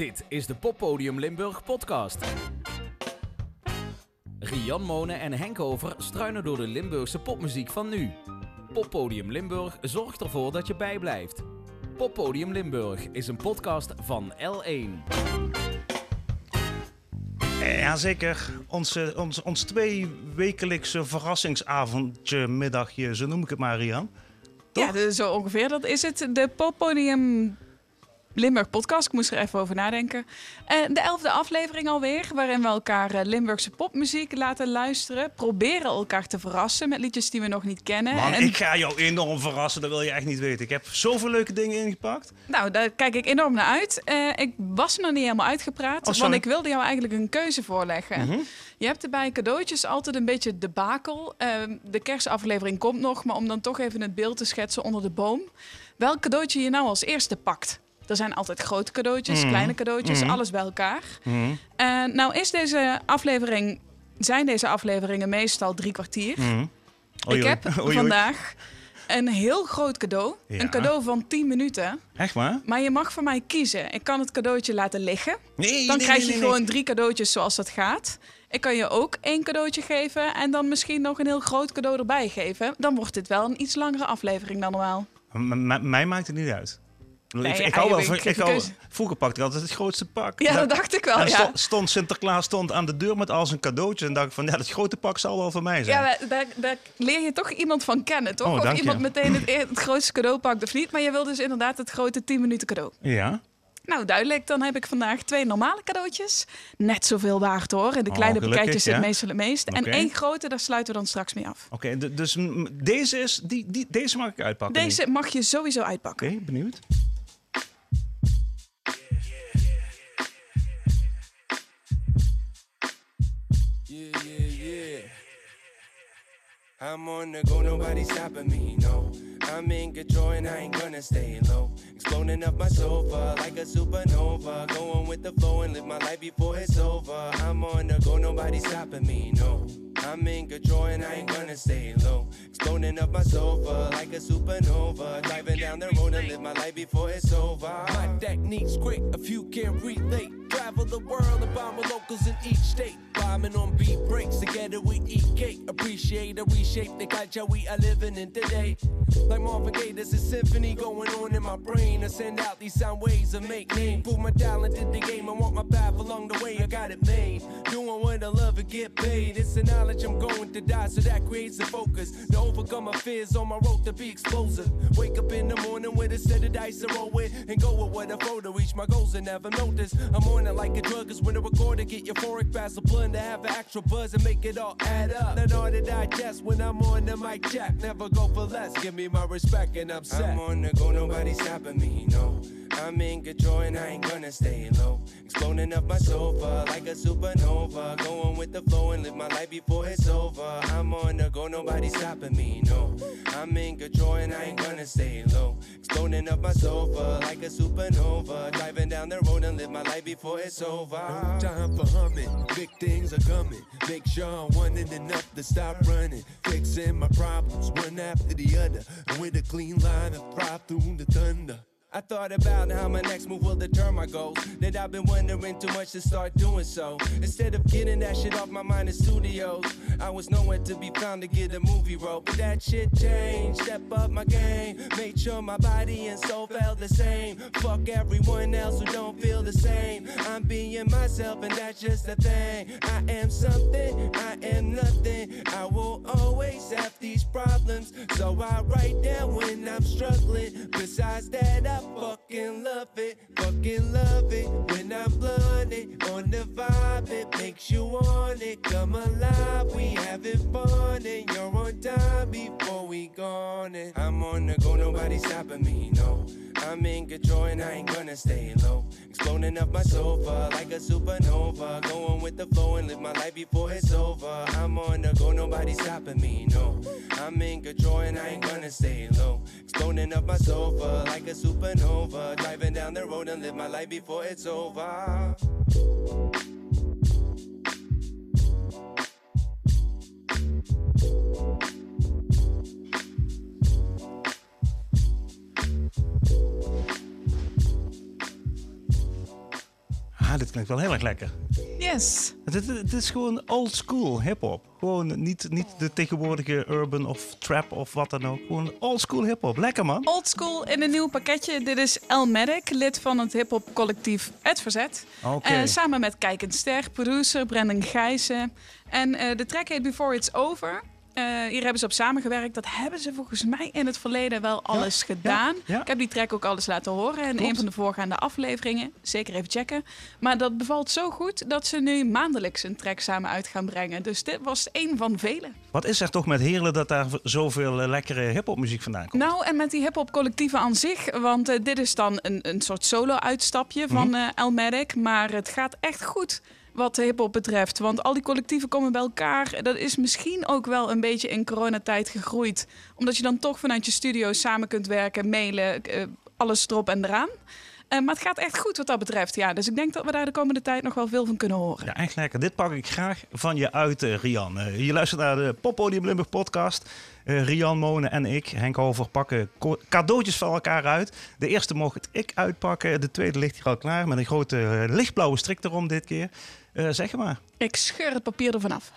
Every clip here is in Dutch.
Dit is de Poppodium Limburg podcast. Rian Monen en Henk Over struinen door de Limburgse popmuziek van nu. Poppodium Limburg zorgt ervoor dat je bijblijft. Poppodium Limburg is een podcast van L1. Jazeker, onze, ons, ons twee wekelijkse verrassingsavondje, middagje, zo noem ik het maar, Rian. Toch? Ja, zo ongeveer. Dat is het. De Poppodium Limburg podcast. Ik moest er even over nadenken. Uh, de elfde aflevering alweer, waarin we elkaar uh, Limburgse popmuziek laten luisteren. Proberen elkaar te verrassen met liedjes die we nog niet kennen. Man, En- ik ga jou enorm verrassen, dat wil je echt niet weten. Ik heb zoveel leuke dingen ingepakt. Nou, daar kijk ik enorm naar uit. Eh, ik was nog niet helemaal uitgepraat, Oh, want ik wilde jou eigenlijk een keuze voorleggen. Mhm. Je hebt er bij cadeautjes altijd een beetje debakel. Eh, de kerstaflevering komt nog, maar om dan toch even het beeld te schetsen onder de boom. Welk cadeautje je nou als eerste pakt? Er zijn altijd grote cadeautjes, Mhm. kleine cadeautjes, Mhm. alles bij elkaar. Eh, nou is deze aflevering, zijn deze afleveringen meestal drie kwartier. mhm. Oei, ik heb Oei, oei. vandaag een heel groot cadeau. Ja. Een cadeau van 10 minuten. Echt waar? Maar je mag van mij kiezen. Ik kan het cadeautje laten liggen. Nee, Dan nee, krijg nee, je gewoon drie cadeautjes zoals dat gaat. Ik kan je ook één cadeautje geven en dan misschien nog een heel groot cadeau erbij geven. Dan wordt dit wel een iets langere aflevering dan normaal. m- mij maakt het niet uit. Nee, ik, hou wel van... ik hou, vroeger pakte ik altijd het grootste pak. Ja, Dat- dat dacht ik wel. en Ja, sto- stond Sinterklaas stond aan de deur met al zijn cadeautjes. En dacht ik van, ja, dat grote pak zal wel voor mij zijn. ja daar, daar leer je toch iemand van kennen, toch? Oh, of je. iemand meteen het, het grootste cadeau pakt of niet. Maar je wil dus inderdaad het grote 10 minuten cadeau. ja? Nou, duidelijk. Dan heb ik vandaag twee normale cadeautjes. Net zoveel waard hoor. In de Oh, kleine gelukkig, pakketjes zit meestal het meest. En één grote, daar sluiten we dan straks mee af. Oké, dus deze is... Die, die, deze mag ik uitpakken. nu. Deze mag je sowieso uitpakken. Oké, benieuwd. I'm on the go, nobody stopping me, no. I'm in control and I ain't gonna stay low. Exploding up my sofa like a supernova. Going with the flow and live my life before it's over. I'm on the go, nobody stopping me, no. I'm in control and I ain't gonna stay low. Exploding up my sofa like a supernova. Driving down the road and live my life before it's over. My technique's quick, a few can't relate. Travel the world and bomb with locals in each state. Bombing on beat breaks, together we eat cake. Appreciate and reshape the culture we are living in today. Like Marvin Gaye, there's a symphony going on in my brain. I send out these sound waves and make name. Prove my talent in the game. I want my path along the way. I got it made. Doing what I love and get paid. It's the knowledge I'm going to die, so that creates a focus. To overcome my fears on my road to be explosive. Wake up in the morning with a set of dice to roll with. And go with what I to reach my goals and never notice. I'm on it like a drug, cause when I record to get euphoric, pass the blunt to have an actual buzz and make it all add up. Not hard to digest when I'm on the mic jack. Never go for less. Give me my respect and I'm set. I'm on the go, nobody stopping me, no. I'm in control and I ain't gonna stay low. Exploding up my sofa like a supernova. Going with the flow and live my life before it's over. I'm on the go, nobody stopping me, no. I'm in control and I ain't gonna stay low. Exploding up my sofa like a supernova. Driving down the road and live my life before it's over. No time for humming, big things are coming. Make sure I'm wanting enough to stop running. Fixing my problems one after the other. And with a clean line, I thrive through the thunder. I thought about how my next move will deter my goals. That I've been wondering too much to start doing so. Instead of getting that shit off my mind in studios, I was nowhere to be found to get a movie role. But that shit changed, step up my game. Made sure my body and soul felt the same. Fuck everyone else who don't feel the same. I'm being myself, and that's just the thing. I am something, I am nothing. I will always have these problems. So I write down when I'm struggling. Besides that, I fucking love it, fucking love it. When I'm blunted on the vibe, it makes you want it. Come alive, we having fun, and you're on time before we gone. And I'm on the go, nobody stopping me, no. I'm in control and I ain't gonna stay low. Exploding up my sofa like a supernova. Going with the flow and live my life before it's over. I'm on the go, nobody stopping me, no. I'm in control and I ain't gonna stay low. Exploding up my sofa like a supernova. Driving down the road and live my life before it's over. Ah, dit klinkt wel heel erg lekker. Yes. Het, het- het is gewoon old school hip-hop. Gewoon niet, niet de tegenwoordige urban of trap of wat dan ook. Gewoon old school hip-hop. Lekker man. Old school in een nieuw pakketje. Dit is El Medic, lid van het hip-hop collectief Het Verzet. Eh, samen met Kijkend Ster, producer Brendan Gijzen. En eh, de track heet Before It's Over. Eh, hier hebben ze op samengewerkt. Dat hebben ze volgens mij in het verleden wel alles gedaan. ja. Ik heb die track ook alles laten horen in Klopt. een van de voorgaande afleveringen. Zeker even checken. Maar dat bevalt zo goed dat ze nu maandelijks een track samen uit gaan brengen. Dus dit was één van vele. Wat is er toch met Heerlen dat daar zoveel eh, lekkere hip-hop muziek vandaan komt? Nou, en met die hip-hop collectieven aan zich. Want eh, dit is dan een, een soort solo-uitstapje van Mhm. El Medic. Maar het gaat echt goed wat de hip-hop betreft. Want al die collectieven komen bij elkaar. Dat is misschien ook wel een beetje in coronatijd gegroeid. Omdat je dan toch vanuit je studio samen kunt werken, mailen, eh, alles erop en eraan. Eh, maar het gaat echt goed wat dat betreft. Ja, dus ik denk dat we daar de komende tijd nog wel veel van kunnen horen. Ja, echt lekker. Dit pak ik graag van je uit, eh, Rian. Je luistert naar de Poppodium Limburg podcast. Rian Monen en ik, Henk Over, pakken cadeautjes van elkaar uit. De eerste mocht ik uitpakken. De tweede ligt hier al klaar met een grote lichtblauwe strik erom dit keer. Eh, zeg maar. Ik scheur het papier ervan af.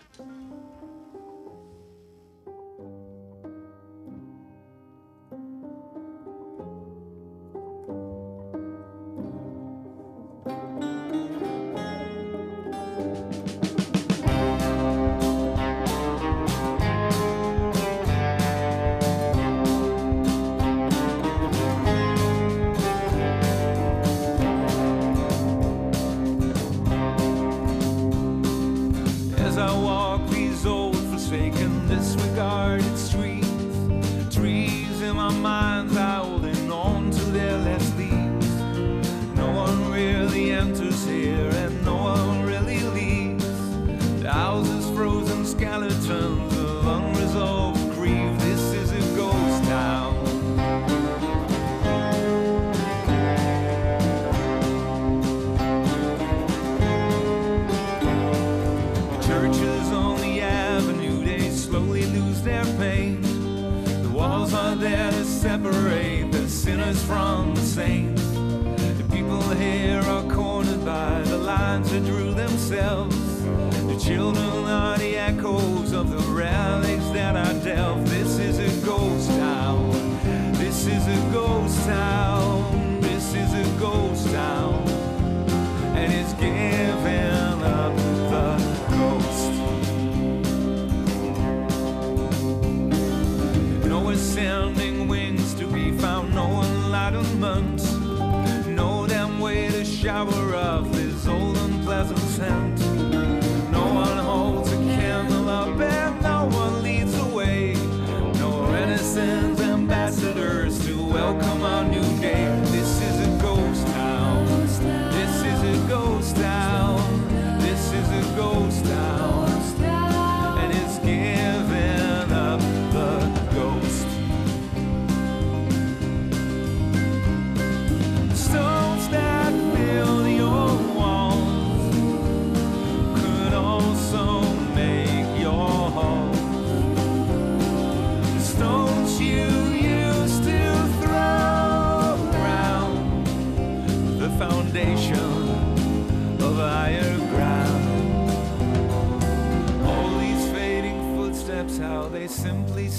Oh, come on.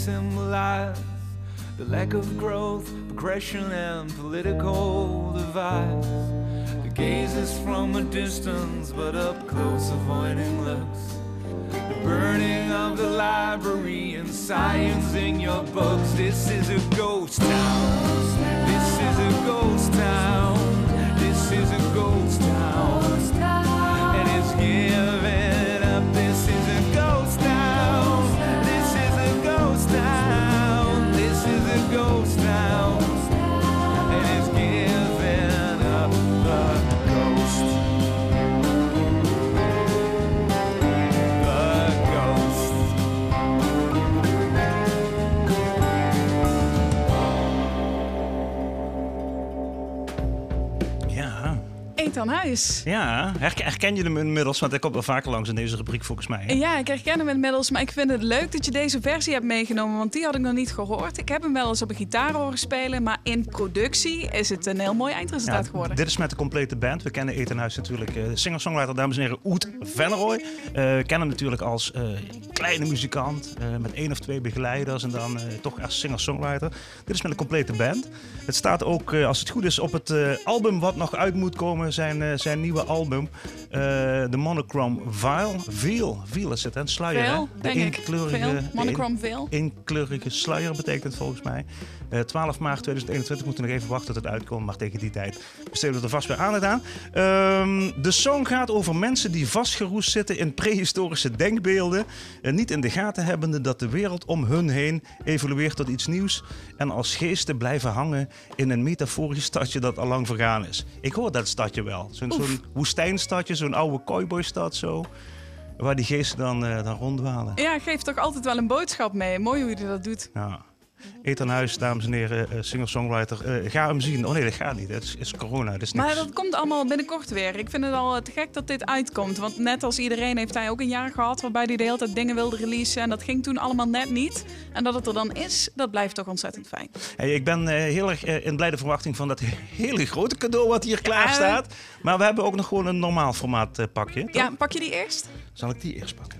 Symbolize the lack of growth, progression, and political divide. The gaze is from a distance, but up close, avoiding looks. The burning of the library and science in your books. This is a ghost town. This is a ghost town. This is a ghost town. And it's giving Ethan Huis. Ja, herken, herken je hem inmiddels? Want hij komt wel vaker langs in deze rubriek volgens mij. Ja, ik herken hem inmiddels, maar ik vind het leuk dat je deze versie hebt meegenomen, want die had ik nog niet gehoord. Ik heb hem wel eens op een gitaar horen spelen, maar in productie is het een heel mooi eindresultaat Ja, geworden. dit is met de complete band. We kennen Ethan Huis natuurlijk. eh, singer-songwriter, dames en heren, Oet Venneroy. Eh, we kennen hem natuurlijk als eh, kleine muzikant. met één of twee begeleiders en dan toch als singer-songwriter. Dit is met een complete band. Het staat ook, als het goed is, op het album wat nog uit moet komen. Zijn, eh, zijn nieuwe album. eh, De Monochrome Vial. Veel, veel is het, hè? Een sluier, Veel, hè? denk ik. eenkleurige- Veel. de Monochrome veel. Eenkleurige sluier betekent het volgens mij. Eh, 12 maart 2021 moeten we nog even wachten tot het uitkomt. Maar tegen die tijd besteden we er vast weer aandacht aan. Ehm, de song gaat over mensen die vastgeroest zitten in prehistorische denkbeelden. En niet in de gaten hebbende dat de wereld om hun heen evolueert tot iets nieuws. En als geesten blijven hangen in een metaforisch stadje dat al lang vergaan is. Ik hoor dat stadje wel. Zo'n woestijnstadje, zo'n oude cowboystad zo. Waar die geesten dan, eh, dan ronddwalen. Ja, geeft toch altijd wel een boodschap mee. Mooi hoe je dat doet. Ja. Ethan Huis, dames en heren, eh, singer-songwriter. Eh, ga hem zien. Oh nee, dat gaat niet. Het is, is corona. Dat is niks. Maar dat komt allemaal binnenkort weer. Ik vind het al te gek dat dit uitkomt. Want net als iedereen heeft hij ook een jaar gehad waarbij hij de hele tijd dingen wilde releasen. En dat ging toen allemaal net niet. En dat het er dan is, dat blijft toch ontzettend fijn. Hey, ik ben eh, heel erg eh, in blijde verwachting van dat hele grote cadeau wat hier klaar staat. Maar we hebben ook nog gewoon een normaal formaat eh, pakje. toch? Ja, pak je die eerst? Zal ik die eerst pakken?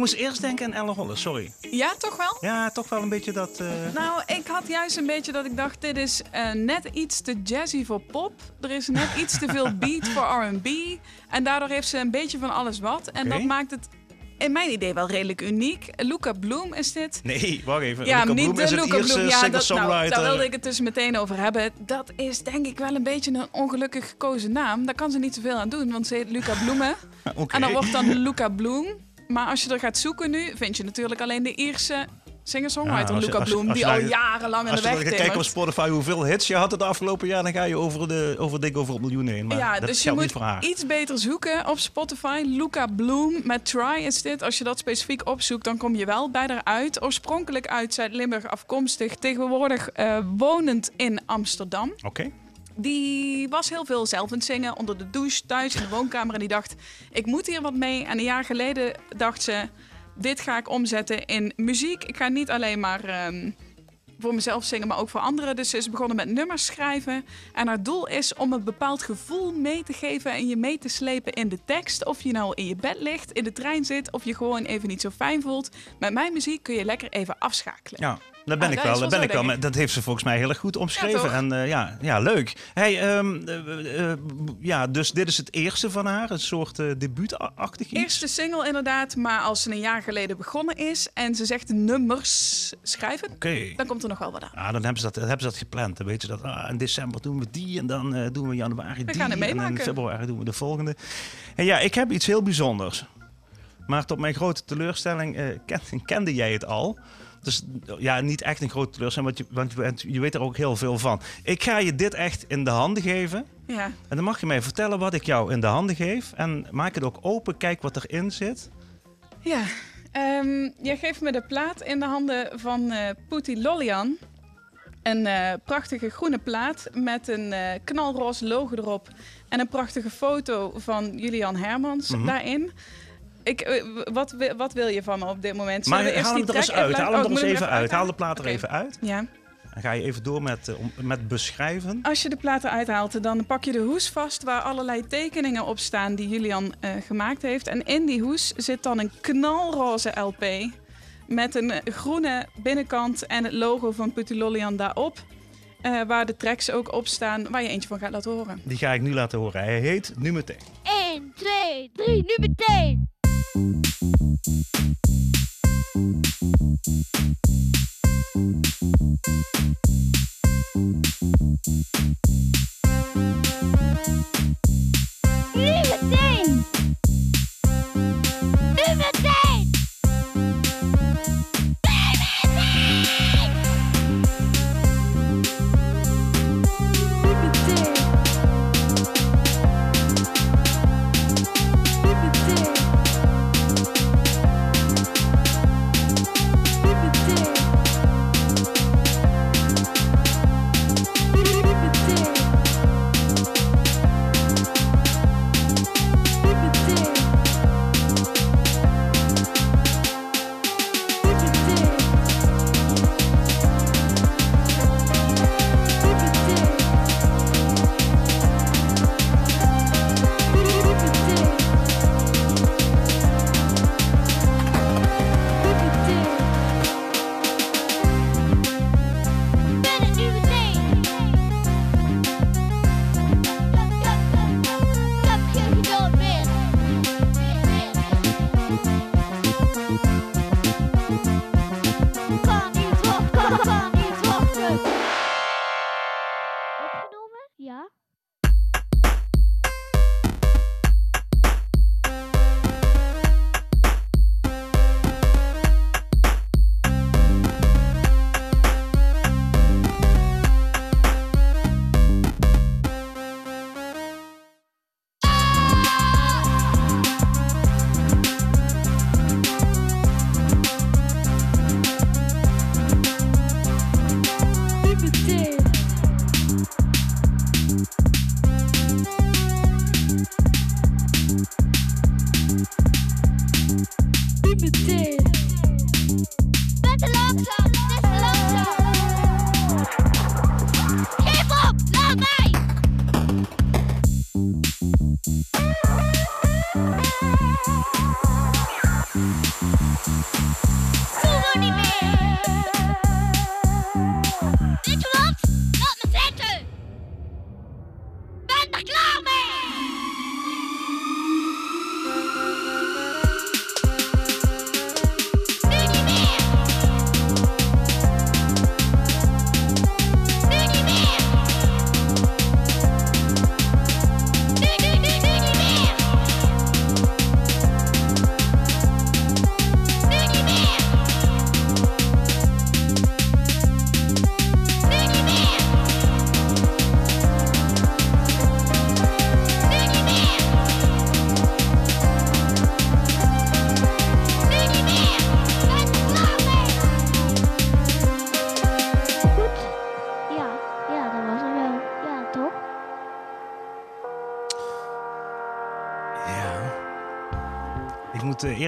Moest eerst denken aan Elle Holle, sorry. Ja, toch wel? Ja, toch wel een beetje dat... eh, Nou, ik had juist een beetje dat ik dacht, dit is eh, net iets te jazzy voor pop. Er is net iets te veel beat voor R&B. En daardoor heeft ze een beetje van alles wat. En dat maakt het in mijn idee wel redelijk uniek. Luca Bloom is dit. Nee, wacht even. Ja, Luca niet Bloem de is Luca Bloom. Ja, dat, nou, daar wilde ik het dus meteen over hebben. Dat is denk ik wel een beetje een ongelukkig gekozen naam. Daar kan ze niet zoveel aan doen, want ze heet Luca Bloemen. Oké. En dan wordt dan Luca Bloom. Maar als je er gaat zoeken nu, vind je natuurlijk alleen de Ierse singer-songwriter Ja, als je- Luca als je- Bloem, als die je al jarenlang Als de je weg dan gaat kijken op. Spotify hoeveel hits je had het afgelopen jaar, dan ga je over, de, over dik over het miljoen heen. Maar ja, dat dus je moet iets beter zoeken op Spotify. Luca Bloom met Try is dit. Als je dat specifiek opzoekt, dan kom je wel bij uit. Oorspronkelijk uit Zuid-Limburg afkomstig. Tegenwoordig eh, wonend in Amsterdam. Oké. Die was heel veel zelf aan het zingen onder de douche, thuis in de woonkamer. En die dacht, ik moet hier wat mee. En een jaar geleden dacht ze, dit ga ik omzetten in muziek. Ik ga niet alleen maar ehm, voor mezelf zingen, maar ook voor anderen. Dus ze is begonnen met nummers schrijven. En haar doel is om een bepaald gevoel mee te geven en je mee te slepen in de tekst. Of je nou in je bed ligt, in de trein zit, of je gewoon even niet zo fijn voelt. Met mijn muziek kun je lekker even afschakelen. Ja, daar ben Ah, ik dat wel. Daar wel ben ik wel. Dat heeft ze volgens mij heel erg goed omschreven. en eh, ja, ja, leuk. Hey, ehm, eh, eh, ja, dus dit is het eerste van haar, een soort debuutachtig iets. Eerste single inderdaad, maar als ze een jaar geleden begonnen is en ze zegt nummers schrijven, dan komt er nog wel wat aan. Ah, dan hebben ze dat, hebben ze dat gepland. Dan weten ze dat ah, in december doen we die en dan doen we januari die. gaan het en in februari doen we de volgende. En ja, ik heb iets heel bijzonders. Maar tot mijn grote teleurstelling ken- kende jij het al. Dus ja, niet echt een grote teleurstelling, want je, want je, je weet er ook heel veel van. Ik ga je dit echt in de handen geven. Ja, En dan mag je mij vertellen wat ik jou in de handen geef. En maak het ook open, kijk wat erin zit. ja. Ehm, jij geeft me de plaat in de handen van eh Pootie Lollian. Een eh, prachtige groene plaat met een eh knalroze logo erop. En een prachtige foto van Julian Hermans Mhm. daarin. Ik, eh, wat, wat wil je van me op dit moment? Zullen Maar haal hem die er eens uit. Haal hem er oh, eens moet ik even uit. Haal de plaat er even uit. Ja. Dan ga je even door met, eh, om- met beschrijven. Als je de platen uithaalt, dan pak je de hoes vast waar allerlei tekeningen op staan die Julian eh, gemaakt heeft. En in die hoes zit dan een knalroze LP met een groene binnenkant en het logo van Putulolian daarop. Eh, waar de tracks ook op staan, waar je eentje van gaat laten horen. Die ga ik nu laten horen. Hij heet Nu Meteen. 1, 2, 3, nu meteen! Nu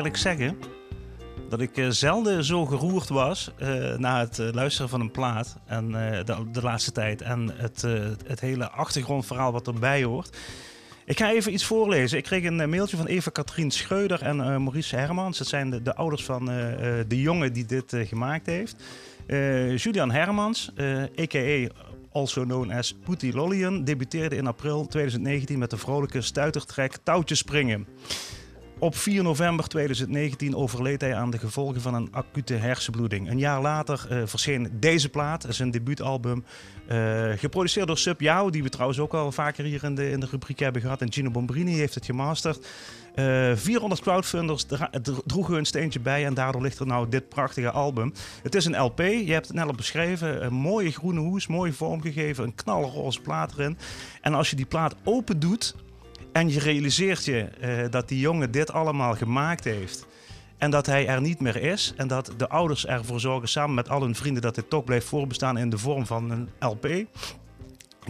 eerlijk zeggen dat ik eh, zelden zo geroerd was eh, na het eh, luisteren van een plaat en, de, de laatste tijd. En het, het hele achtergrondverhaal wat erbij hoort. Ik ga even iets voorlezen. Ik kreeg een mailtje van Eva Katrien Schreuder en Maurice Hermans. Dat zijn de, de ouders van de jongen die dit gemaakt heeft. Julian Hermans, a.k.a. also known as Putty Lollian, debuteerde in april 2019 met de vrolijke stuitertrek Touwtjes Springen. Op 4 november 2019 overleed hij aan de gevolgen van een acute hersenbloeding. Een jaar later eh, verscheen deze plaat, zijn debuutalbum, eh, geproduceerd door Sub die we trouwens ook al vaker hier in de, in de rubriek hebben gehad. En Gino Bombrini heeft het gemasterd. Eh 400 crowdfunders dra- dro- droegen een steentje bij en daardoor ligt er nou dit prachtige album. Het is een LP, je hebt het net al beschreven. Een mooie groene hoes, mooi vormgegeven, een knalroze plaat erin. En als je die plaat open doet en je realiseert je eh, dat die jongen dit allemaal gemaakt heeft... En dat hij er niet meer is. En dat de ouders ervoor zorgen, samen met al hun vrienden, dat dit toch blijft voorbestaan in de vorm van een LP.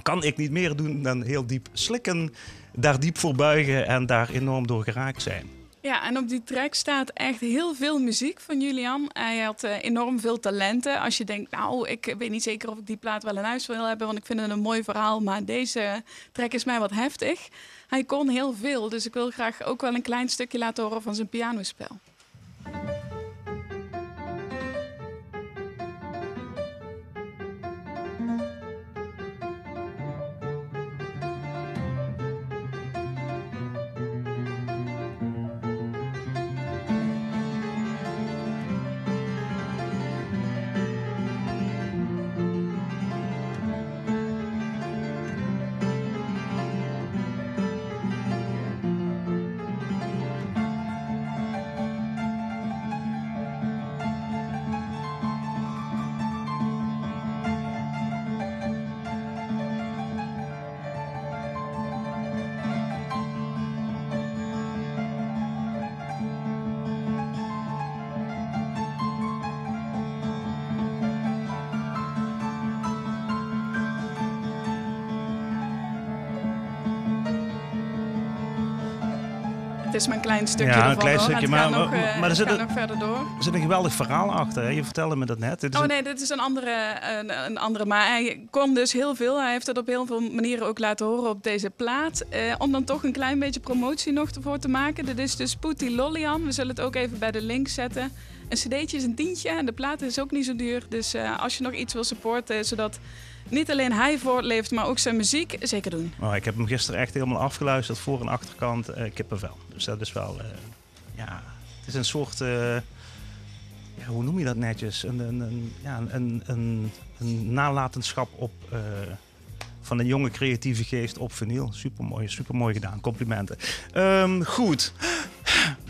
Kan ik niet meer doen dan heel diep slikken, daar diep voor buigen en daar enorm door geraakt zijn. Ja, en op die track staat echt heel veel muziek van Julian. Hij had eh, enorm veel talenten. Als je denkt, nou, ik weet niet zeker of ik die plaat wel in huis wil hebben, want ik vind het een mooi verhaal, maar deze track is mij wat heftig. Hij kon heel veel, dus ik wil graag ook wel een klein stukje laten horen van zijn pianospel. Is maar een klein stukje Ja, een klein hoor. stukje, maar- nog, maar- eh, maar er zit een- verder door. Er zit een geweldig verhaal achter. Hè? Je vertelde me dat net. Dit Oh nee, dit is een andere, een, een andere. Maar hij kon dus heel veel. Hij heeft het op heel veel manieren ook laten horen op deze plaat. Eh, om dan toch een klein beetje promotie nog ervoor te maken. Dit is dus Pooty Lollian. We zullen het ook even bij de link zetten. Een cd'tje is een tientje en de plaat is ook niet zo duur. Dus eh, als je nog iets wil supporten, zodat niet alleen hij voortleeft, maar ook zijn muziek, zeker doen. Oh, ik heb hem gisteren echt helemaal afgeluisterd, voor en achterkant. eh kippenvel. Dus dat is wel... eh, ja, het is een soort... eh, ja, hoe noem je dat netjes? Een, een, een, ja, een, een, een nalatenschap op... van een jonge creatieve geest op vinyl. Supermooi, supermooi gedaan. Complimenten. Ehm, goed.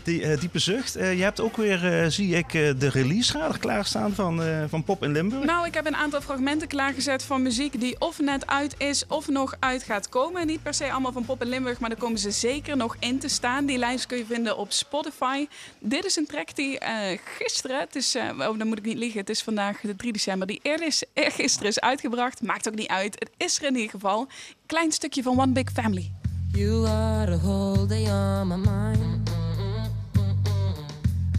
Die eh, diepe zucht. Eh, je hebt ook weer, eh, zie ik, de release radar klaarstaan van, eh, van Pop in Limburg. Nou, ik heb een aantal fragmenten klaargezet van muziek die of net uit is of nog uit gaat komen. Niet per se allemaal van Pop in Limburg, maar daar komen ze zeker nog in te staan. Die lijst kun je vinden op Spotify. Dit is een track die eh, gisteren, het is, eh, oh, dan moet ik niet liegen, het is vandaag de 3 december, die eerder is, gisteren is uitgebracht. Maakt ook niet uit, het is er in ieder geval. Klein stukje van One Big Family. You are the whole day on my mind.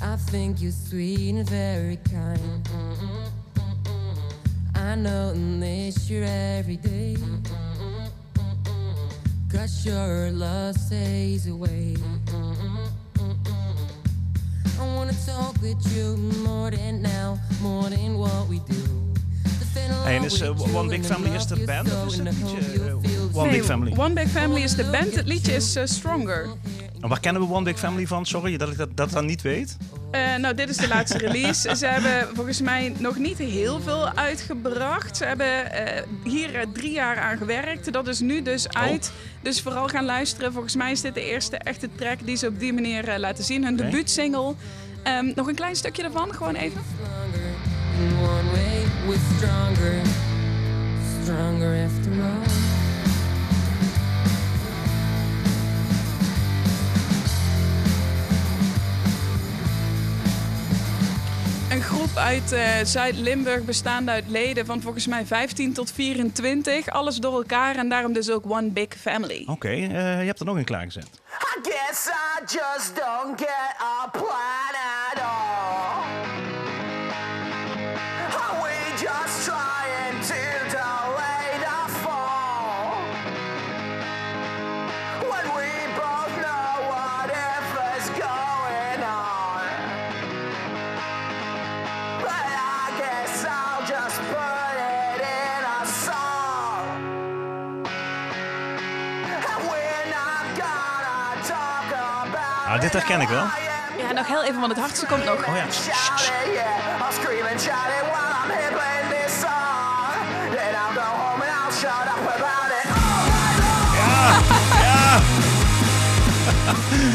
I think you're sweet and very kind. I know and miss you every day. Cause your love stays away. I wanna talk with you more than now, more than what we do. To fall in Hey, en is, with you One Big Family love is de band so of is het liedje, hope you feel One Nee, Big Family? One Big Family is de band, het liedje is eh, Stronger. En waar kennen we One Big Family van? Sorry dat ik dat, dat dan niet weet. Eh, nou, dit is de laatste release. Ze hebben volgens mij nog niet heel veel uitgebracht. Ze hebben eh, hier eh, drie jaar aan gewerkt. Dat is nu dus uit. Dus vooral gaan luisteren. Volgens mij is dit de eerste echte track die ze op die manier laten zien. Hun Oké. debuutsingle. Ehm, nog een klein stukje ervan, gewoon even. one way, we're stronger. Stronger after all. Groep uit eh, Zuid-Limburg bestaande uit leden van volgens mij 15 tot 24. Alles door elkaar en daarom dus ook One Big Family. Oké, eh, je hebt er nog een klaargezet. I guess I just don't get a plan at all. Dit herken ik wel. Ja, nog heel even, want het hardste komt nog. Oh ja.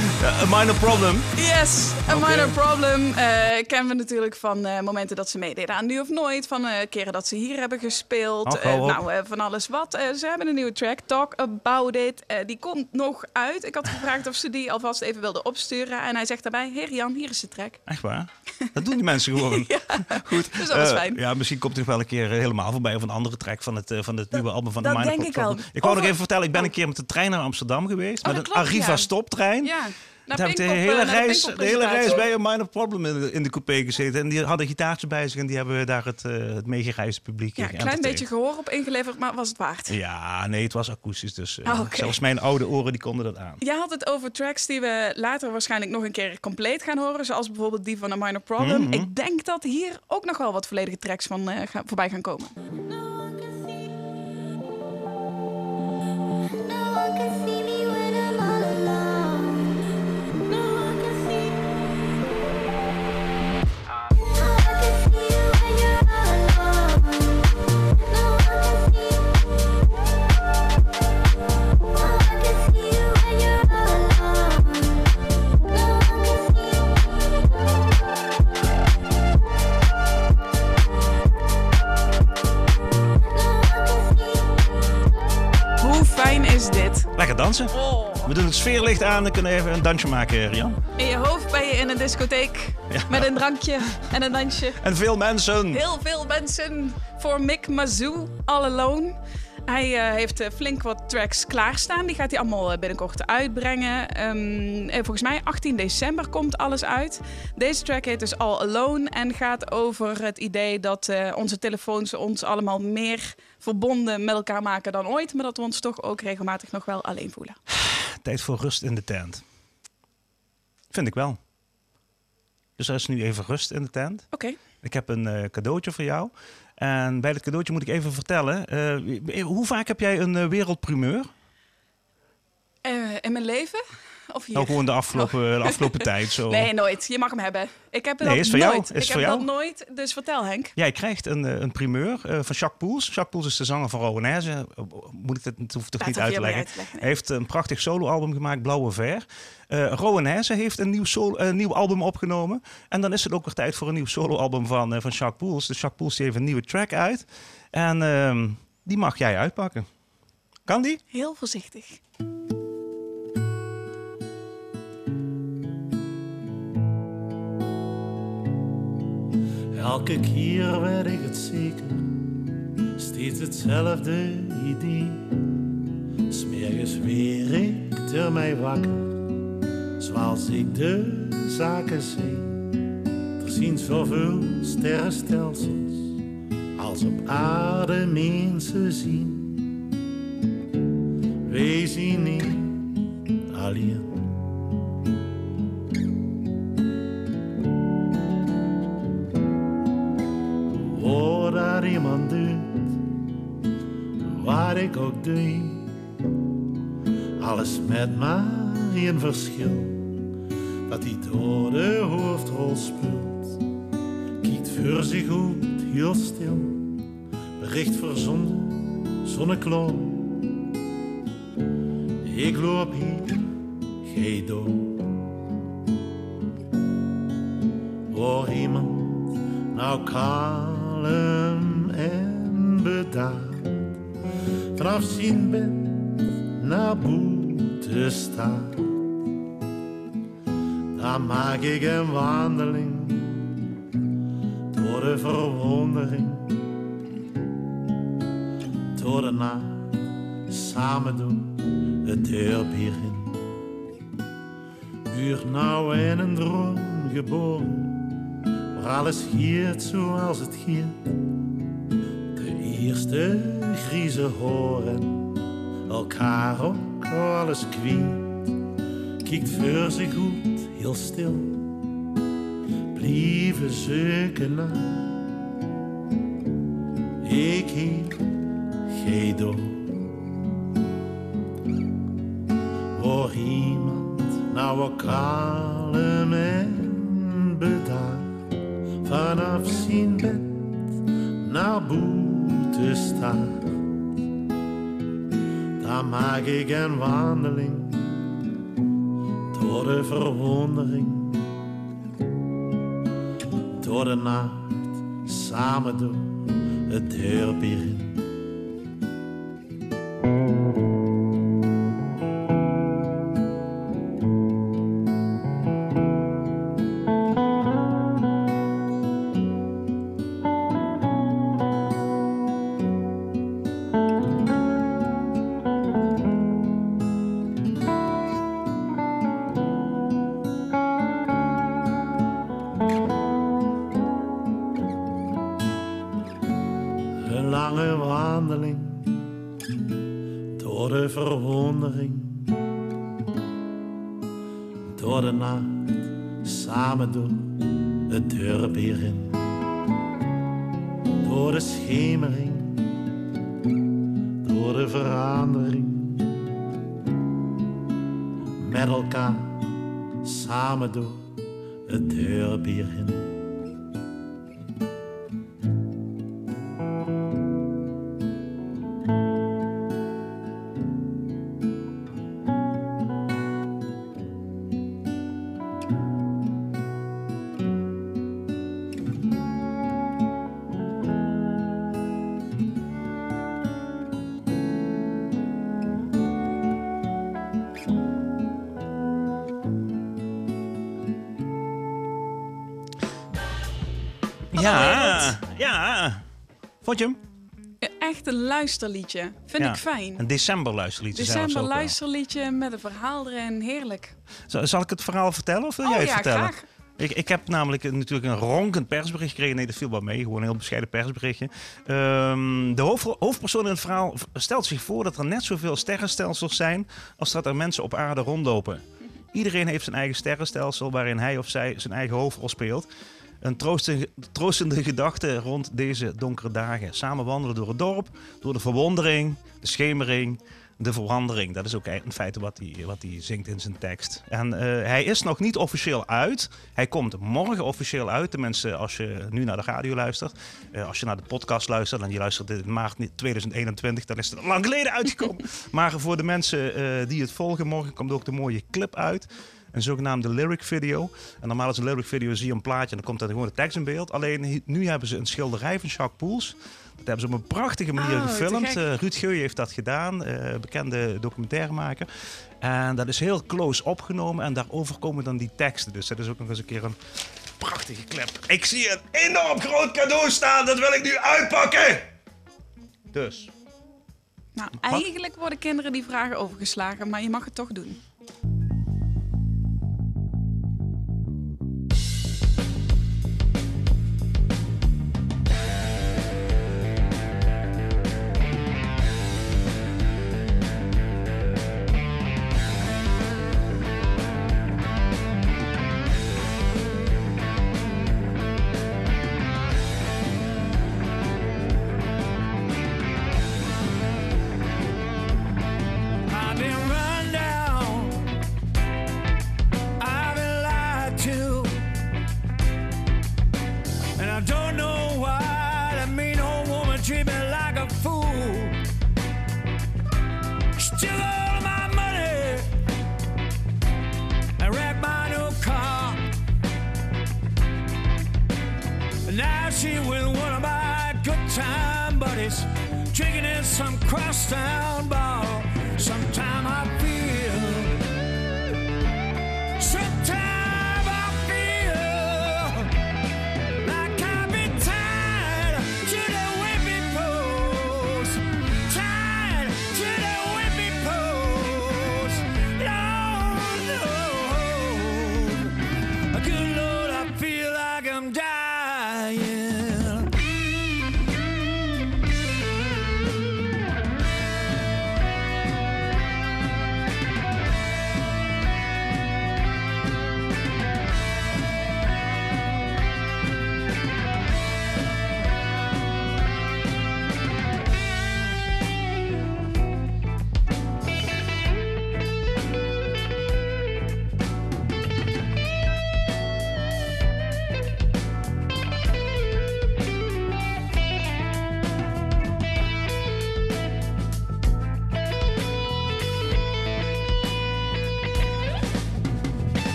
a minor problem. Yes, a minor problem. Eh kennen we natuurlijk van eh, momenten dat ze meededen aan Nu of Nooit. Van eh, keren dat ze hier hebben gespeeld. Eh, nou, eh, van alles wat. Eh, ze hebben een nieuwe track, Talk About It. Eh, die komt nog uit. Ik had gevraagd of ze die alvast even wilden opsturen. En hij zegt daarbij, heer Jan, hier is de track. Echt waar? Dat doen die mensen gewoon. Goed. Dus dat is Eh, fijn. Ja, misschien komt hij nog wel een keer eh, helemaal voorbij. Of een andere track van het, eh, van het nieuwe album van de dat Minor denk ik Problem. wel. Ik wou nog even vertellen, ik ben Oh. een keer met de trein naar Amsterdam geweest. Oh, met dat een klopt, Arriva ja. stoptrein. Ja, Daar heb ik de hele reis, de hele reis bij een minor problem in de, in de coupé gezeten. En die hadden gitaartje bij zich en die hebben daar het, eh, het meegereisde publiek Ja, een klein beetje gehoor op ingeleverd, maar was het waard. Ja, nee, het was akoestisch. Dus eh, Ah, zelfs mijn oude oren die konden dat aan. Jij had het over tracks die we later waarschijnlijk nog een keer compleet gaan horen. Zoals bijvoorbeeld die van A Minor Problem. Mhm. Ik denk dat hier ook nog wel wat volledige tracks van eh, gaan, voorbij gaan komen. Is dit? Lekker dansen. Oh. We doen het sfeerlicht aan. Dan kunnen even een dansje maken, Rian. In je hoofd ben je in een discotheek met een drankje en een dansje. En veel mensen. Heel veel mensen voor Mick Mazoo, All Alone. Hij eh, heeft eh, flink wat tracks klaarstaan. Die gaat hij allemaal eh, binnenkort uitbrengen. Eh, volgens mij 18 december komt alles uit. Deze track heet dus All Alone en gaat over het idee dat onze telefoons ons allemaal meer verbonden met elkaar maken dan ooit. Maar dat we ons toch ook regelmatig nog wel alleen voelen. Tijd voor rust in de tent. Vind ik wel. Dus er is nu even rust in de tent. Oké. Ik heb een cadeautje voor jou. En bij dat cadeautje moet ik even vertellen. eh, hoe vaak heb jij een eh, wereldprimeur? Eh, in mijn leven? Of hier? Nou, gewoon de afgelopen, de afgelopen tijd. Zo. Nee, nooit. Je mag hem hebben. Ik heb Nee, dat is voor jou. nooit. Is ik heb jou. dat nooit. Dus vertel Henk. Jij krijgt een, eh, een primeur eh, van Jacques Poels. Jacques Poels is de zanger van Rowanese. Eh, Moet ik Dat niet hoef uit te leggen. niet uit te leggen, nee. Hij heeft een prachtig soloalbum gemaakt, Blauwe Ver. Rowanese heeft een nieuw, solo, nieuw album opgenomen. En dan is het ook weer tijd voor een nieuw soloalbum van, van Jacques Poels. Dus Jacques Poels die heeft een nieuwe track uit. En ehm, die mag jij uitpakken. Kan die? Heel voorzichtig. Elke keer weet ik het zeker, steeds hetzelfde idee. Smergens weer ik er mij wakker, zoals ik de zaken zie. Er zien zoveel sterrenstelsels, als op aarde mensen zien. Wij zien niet alleen. Iemand doet, wat ik ook doe, alles met maar één verschil, dat door de hoofdrol speelt. Kijkt voor zich goed, heel stil, bericht verzonden, zonneklaar. Ik loop hier, gij door. Waar iemand nou kalm en bedaard vanaf zijn bed naar boete staat. Dan maak ik een wandeling door de verwondering, door de nacht samen doen weer in. Uur nou in een droom geboren, waar alles giert zoals het giert. De griezen horen, elkaar ook alles kwiet. Kijkt voor zich goed, heel stil, blijven zoeken naar. Ik gij door. Voor iemand nou ook kalm en bedaard vanaf zijn bed naar staat. Dan maak ik een wandeling door de verwondering, door de nacht, samen door het dorp. Luisterliedje. Vind Ja, ik fijn. Een december luisterliedje zelfs December luisterliedje met een verhaal erin. Heerlijk. Zal, zal ik het verhaal vertellen of wil Oh jij het ja, vertellen? graag. Ik, ik heb namelijk een- natuurlijk een ronkend persbericht gekregen. Nee, dat viel wel mee. Gewoon een heel bescheiden persberichtje. Ehm, de hoofd, hoofdpersoon in het verhaal stelt zich voor dat er net zoveel sterrenstelsels zijn als dat er mensen op aarde rondlopen. Iedereen heeft zijn eigen sterrenstelsel waarin hij of zij zijn eigen hoofdrol speelt. Een troostende, troostende gedachte rond deze donkere dagen. Samen wandelen door het dorp, door de verwondering, de schemering, de verandering. Dat is ook in feite wat hij, wat hij zingt in zijn tekst. En eh, hij is nog niet officieel uit. Hij komt morgen officieel uit. Tenminste, als je nu naar de radio luistert. Eh, als je naar de podcast luistert en je luistert in maart 2021, dan is het al lang geleden uitgekomen. maar voor de mensen eh, die het volgen, morgen komt ook de mooie clip uit. Een zogenaamde lyric video. En normaal is een lyric video zie je een plaatje en dan komt er gewoon de tekst in beeld. Alleen nu hebben ze een schilderij van Jacques Poels. Dat hebben ze op een prachtige manier Oh, gefilmd. Eh, Ruud Geuyen heeft dat gedaan, eh, bekende documentairemaker. En dat is heel close opgenomen en daarover komen dan die teksten. Dus dat is ook nog eens een keer een prachtige clip. Ik zie een enorm groot cadeau staan, dat wil ik nu uitpakken! Dus. Nou, eigenlijk worden kinderen die vragen overgeslagen, maar je mag het toch doen.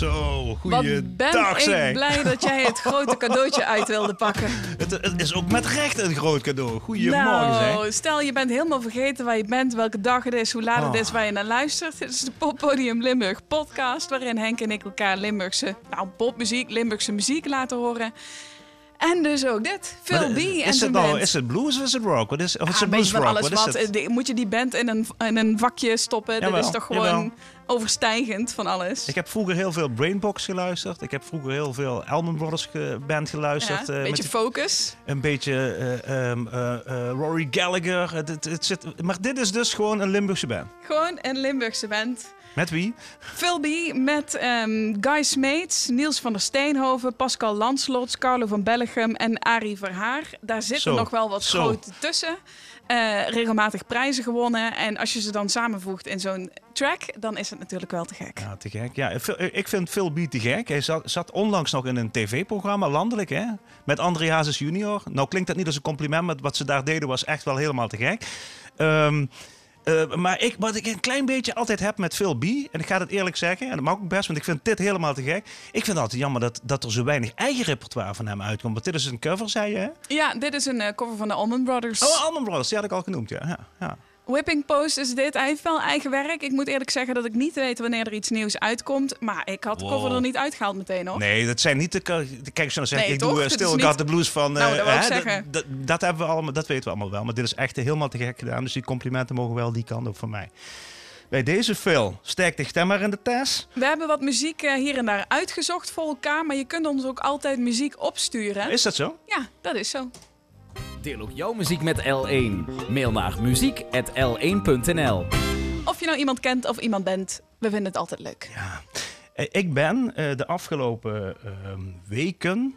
Zo, Wat goeie ben dag ik zeg. blij dat jij het grote cadeautje uit wilde pakken. Het, het is ook met recht een groot cadeau. Goedemorgen zeg. nou, stel je bent helemaal vergeten waar je bent, welke dag het is, hoe laat het is, waar je naar luistert. Dit is de Poppodium Limburg podcast, waarin Henk en ik elkaar Limburgse, nou popmuziek, Limburgse muziek laten horen. En dus ook dit, Phil Maar B. en is, zijn het nou, is het blues of is het rock? Is, of is Ja, het blues rock? alles Wat Moet je die band in een, in een vakje stoppen? Dit is toch gewoon jawel. Overstijgend van alles. Ik heb vroeger heel veel Brainbox geluisterd. Ik heb vroeger heel veel Allman Brothers ge- band geluisterd. Ja, eh, een met beetje focus. Een beetje eh, ehm, eh, eh, Rory Gallagher. Het, het, het zit, maar dit is dus gewoon een Limburgse band. Gewoon een Limburgse band. Met wie? Phil B met ehm, Guy Smeets, Niels van der Steenhoven, Pascal Lanslots, Carlo van Bellegem en Arie Verhaar. Daar zitten nog wel wat zo. grote tussen. Eh, regelmatig prijzen gewonnen. En als je ze dan samenvoegt in zo'n track, dan is het natuurlijk wel te gek. Ja, te gek. Ja, Phil- ik vind Phil B te gek. Hij zat, zat onlangs nog in een tv-programma, landelijk, hè? Met André Hazes junior. Nou klinkt dat niet als een compliment, maar wat ze daar deden was echt wel helemaal te gek. Ehm, eh, maar ik, wat ik een klein beetje altijd heb met Phil B, en ik ga het eerlijk zeggen, en dat mag ook best, want ik vind dit helemaal te gek. Ik vind het altijd jammer dat, dat er zo weinig eigen repertoire van hem uitkomt. Want dit is een cover, zei je, hè? Ja, dit is een eh, cover van de Allman Brothers. Oh, Allman Brothers, die had ik al genoemd, ja. ja, ja. Whipping Post is dit. Hij heeft wel eigen werk. Ik moet eerlijk zeggen dat ik niet weet wanneer er iets nieuws uitkomt. Maar ik had de cover er niet uitgehaald meteen hoor. Nee, dat zijn niet de... ka- Kijk, ik zou zeggen, Nee, ik toch? doe uh, Dit is Still niet- Got the Blues van... Nou, eh, dat ik hè, zeggen. Dat, hebben we allemaal, dat weten we allemaal wel. Maar dit is echt helemaal te gek gedaan. Dus die complimenten mogen wel die kant op van mij. Bij deze Phil, sterk de stem maar in de test. We hebben wat muziek eh, hier en daar uitgezocht voor elkaar. Maar je kunt ons ook altijd muziek opsturen. Is dat zo? Ja, dat is zo. Deel ook jouw muziek met L1. Mail naar muziek.l1.nl Of je nou iemand kent of iemand bent. We vinden het altijd leuk. Eh, Ik ben eh, de afgelopen ehm, weken...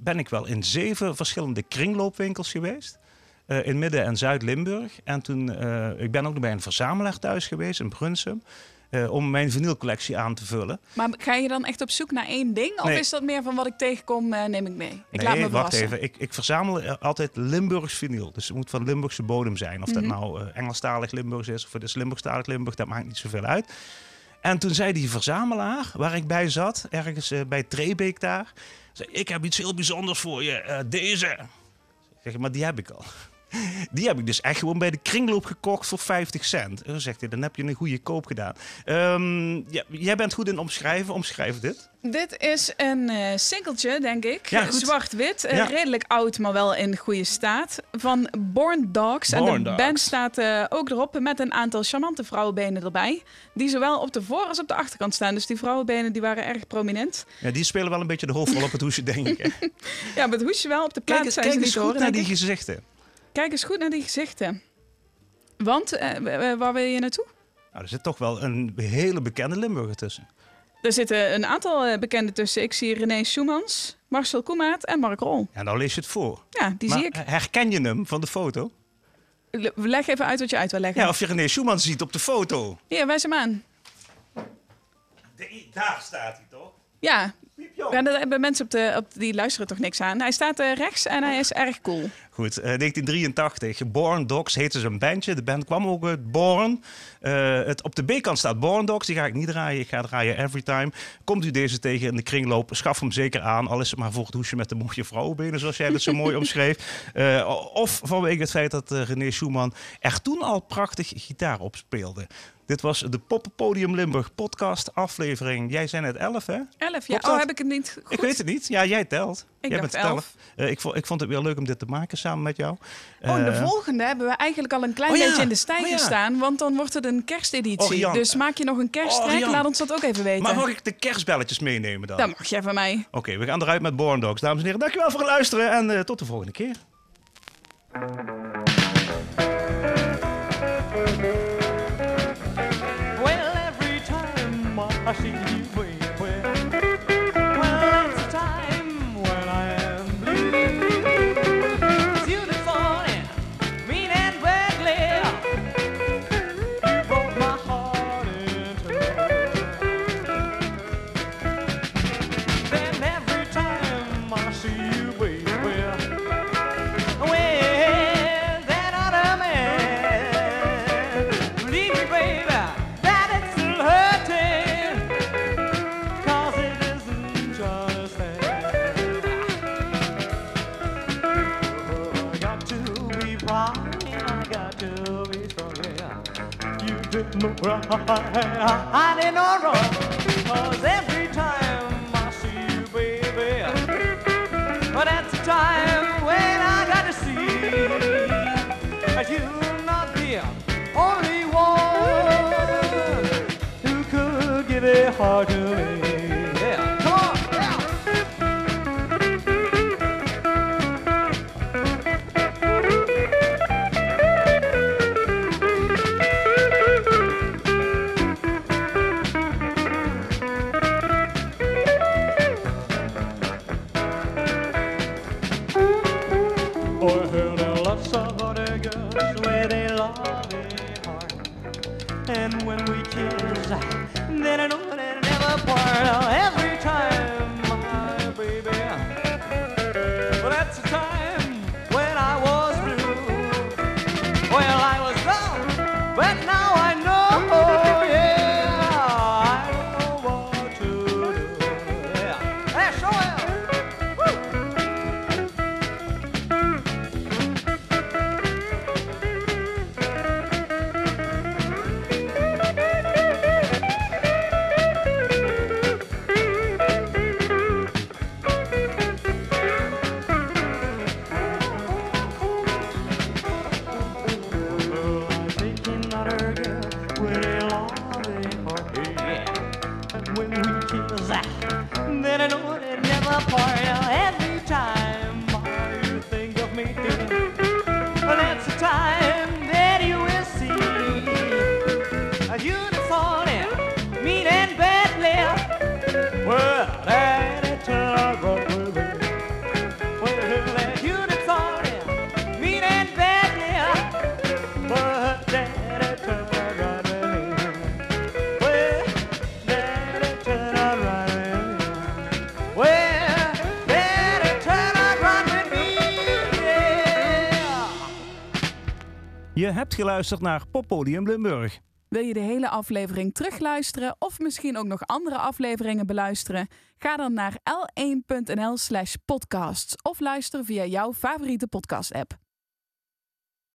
ben ik wel in zeven verschillende kringloopwinkels geweest. eh, in Midden- en Zuid-Limburg. En toen, eh, ik ben ook nog bij een verzamelaar thuis geweest in Brunsum. Eh, om mijn vinylcollectie aan te vullen. Maar ga je dan echt op zoek naar één ding? Of Nee. is dat meer van wat ik tegenkom, eh, neem ik mee? Ik nee, laat me wacht even. Ik, ik verzamel eh, altijd Limburgs vinyl. Dus het moet van Limburgse bodem zijn. Of dat Mhm. nou eh, Engelstalig Limburgs is of het is Limburgstalig Limburg, dat maakt niet zoveel uit. En toen zei die verzamelaar, waar ik bij zat, ergens bij Trebeek daar, zei, ik heb iets heel bijzonders voor je. deze. Ik Zeg, maar die heb ik al. Die heb ik dus echt gewoon bij de kringloop gekocht voor 50 cent. Dan zegt hij, dan heb je een goede koop gedaan. Ehm, ja, jij bent goed in omschrijven. Omschrijf dit. Dit is een eh singeltje, denk ik. Ja. Zwart-wit. eh, Ja. redelijk oud, maar wel in goede staat. Van Born Dogs. en Born de Dogs. band staat eh, ook erop met een aantal charmante vrouwenbenen erbij. Die zowel op de voor- als op de achterkant staan. Dus die vrouwenbenen die waren erg prominent. Ja, die spelen wel een beetje de hoofdrol op het hoesje, denk ik. Ja, met het hoesje wel. Op de plaat Kijk, zijn kijk ze niet horen, naar die gezichten. Kijk eens goed naar die gezichten. Want, eh, waar wil je naartoe? Nou, er zit toch wel een hele bekende Limburger tussen. Er zitten een aantal eh, bekenden tussen. Ik zie René Schumans, Marcel Koemaat en Mark Rol. Ja, nou lees je het voor. Ja, die Maar zie ik. Herken je hem van de foto? Le- Leg even uit wat je uit wil leggen. Ja, of je René Schumann ziet op de foto. Hier, wijs hem aan. Daar staat hij toch? Ja. Ja, daar hebben mensen op de, op, die luisteren toch niks aan. Hij staat eh, rechts en hij is erg cool. Goed, eh, 1983. Born Dogs heette zijn bandje. De band kwam ook uit Born. Eh, het, op de B-kant staat Born Dogs. Die ga ik niet draaien. Ik ga draaien Everytime. Komt u deze tegen in de kringloop, schaf hem zeker aan. Al is het maar voor het hoesje met de mooie vrouwenbenen, zoals jij dat zo mooi omschreef. Eh, of vanwege het feit dat René Schumann er toen al prachtig gitaar op speelde. Dit was de Poppenpodium Limburg podcast aflevering. Jij zei net 11, hè? Elf, ja. Klopt Oh, heb ik het niet goed? Ik weet het niet. Ja, jij telt. Ik jij bent de teller. elf. Eh, ik, vond, ik vond het weer leuk om dit te maken samen met jou. Oh, en de Eh, volgende hebben we eigenlijk al een klein Oh ja, beetje in de stijger oh ja. staan. Want dan wordt het een kersteditie. Oh, dus maak je nog een kersttrek? Oh. Laat ons dat ook even weten. Maar mag ik de kerstbelletjes meenemen dan? Dat mag jij van mij. Oké, we gaan eruit met Born Dogs. Dames en heren, dankjewel voor het luisteren en eh, tot de volgende keer. Geluisterd naar Poppodium Limburg. Wil je de hele aflevering terugluisteren of misschien ook nog andere afleveringen beluisteren? Ga dan naar l1.nl slash podcasts of luister via jouw favoriete podcast app.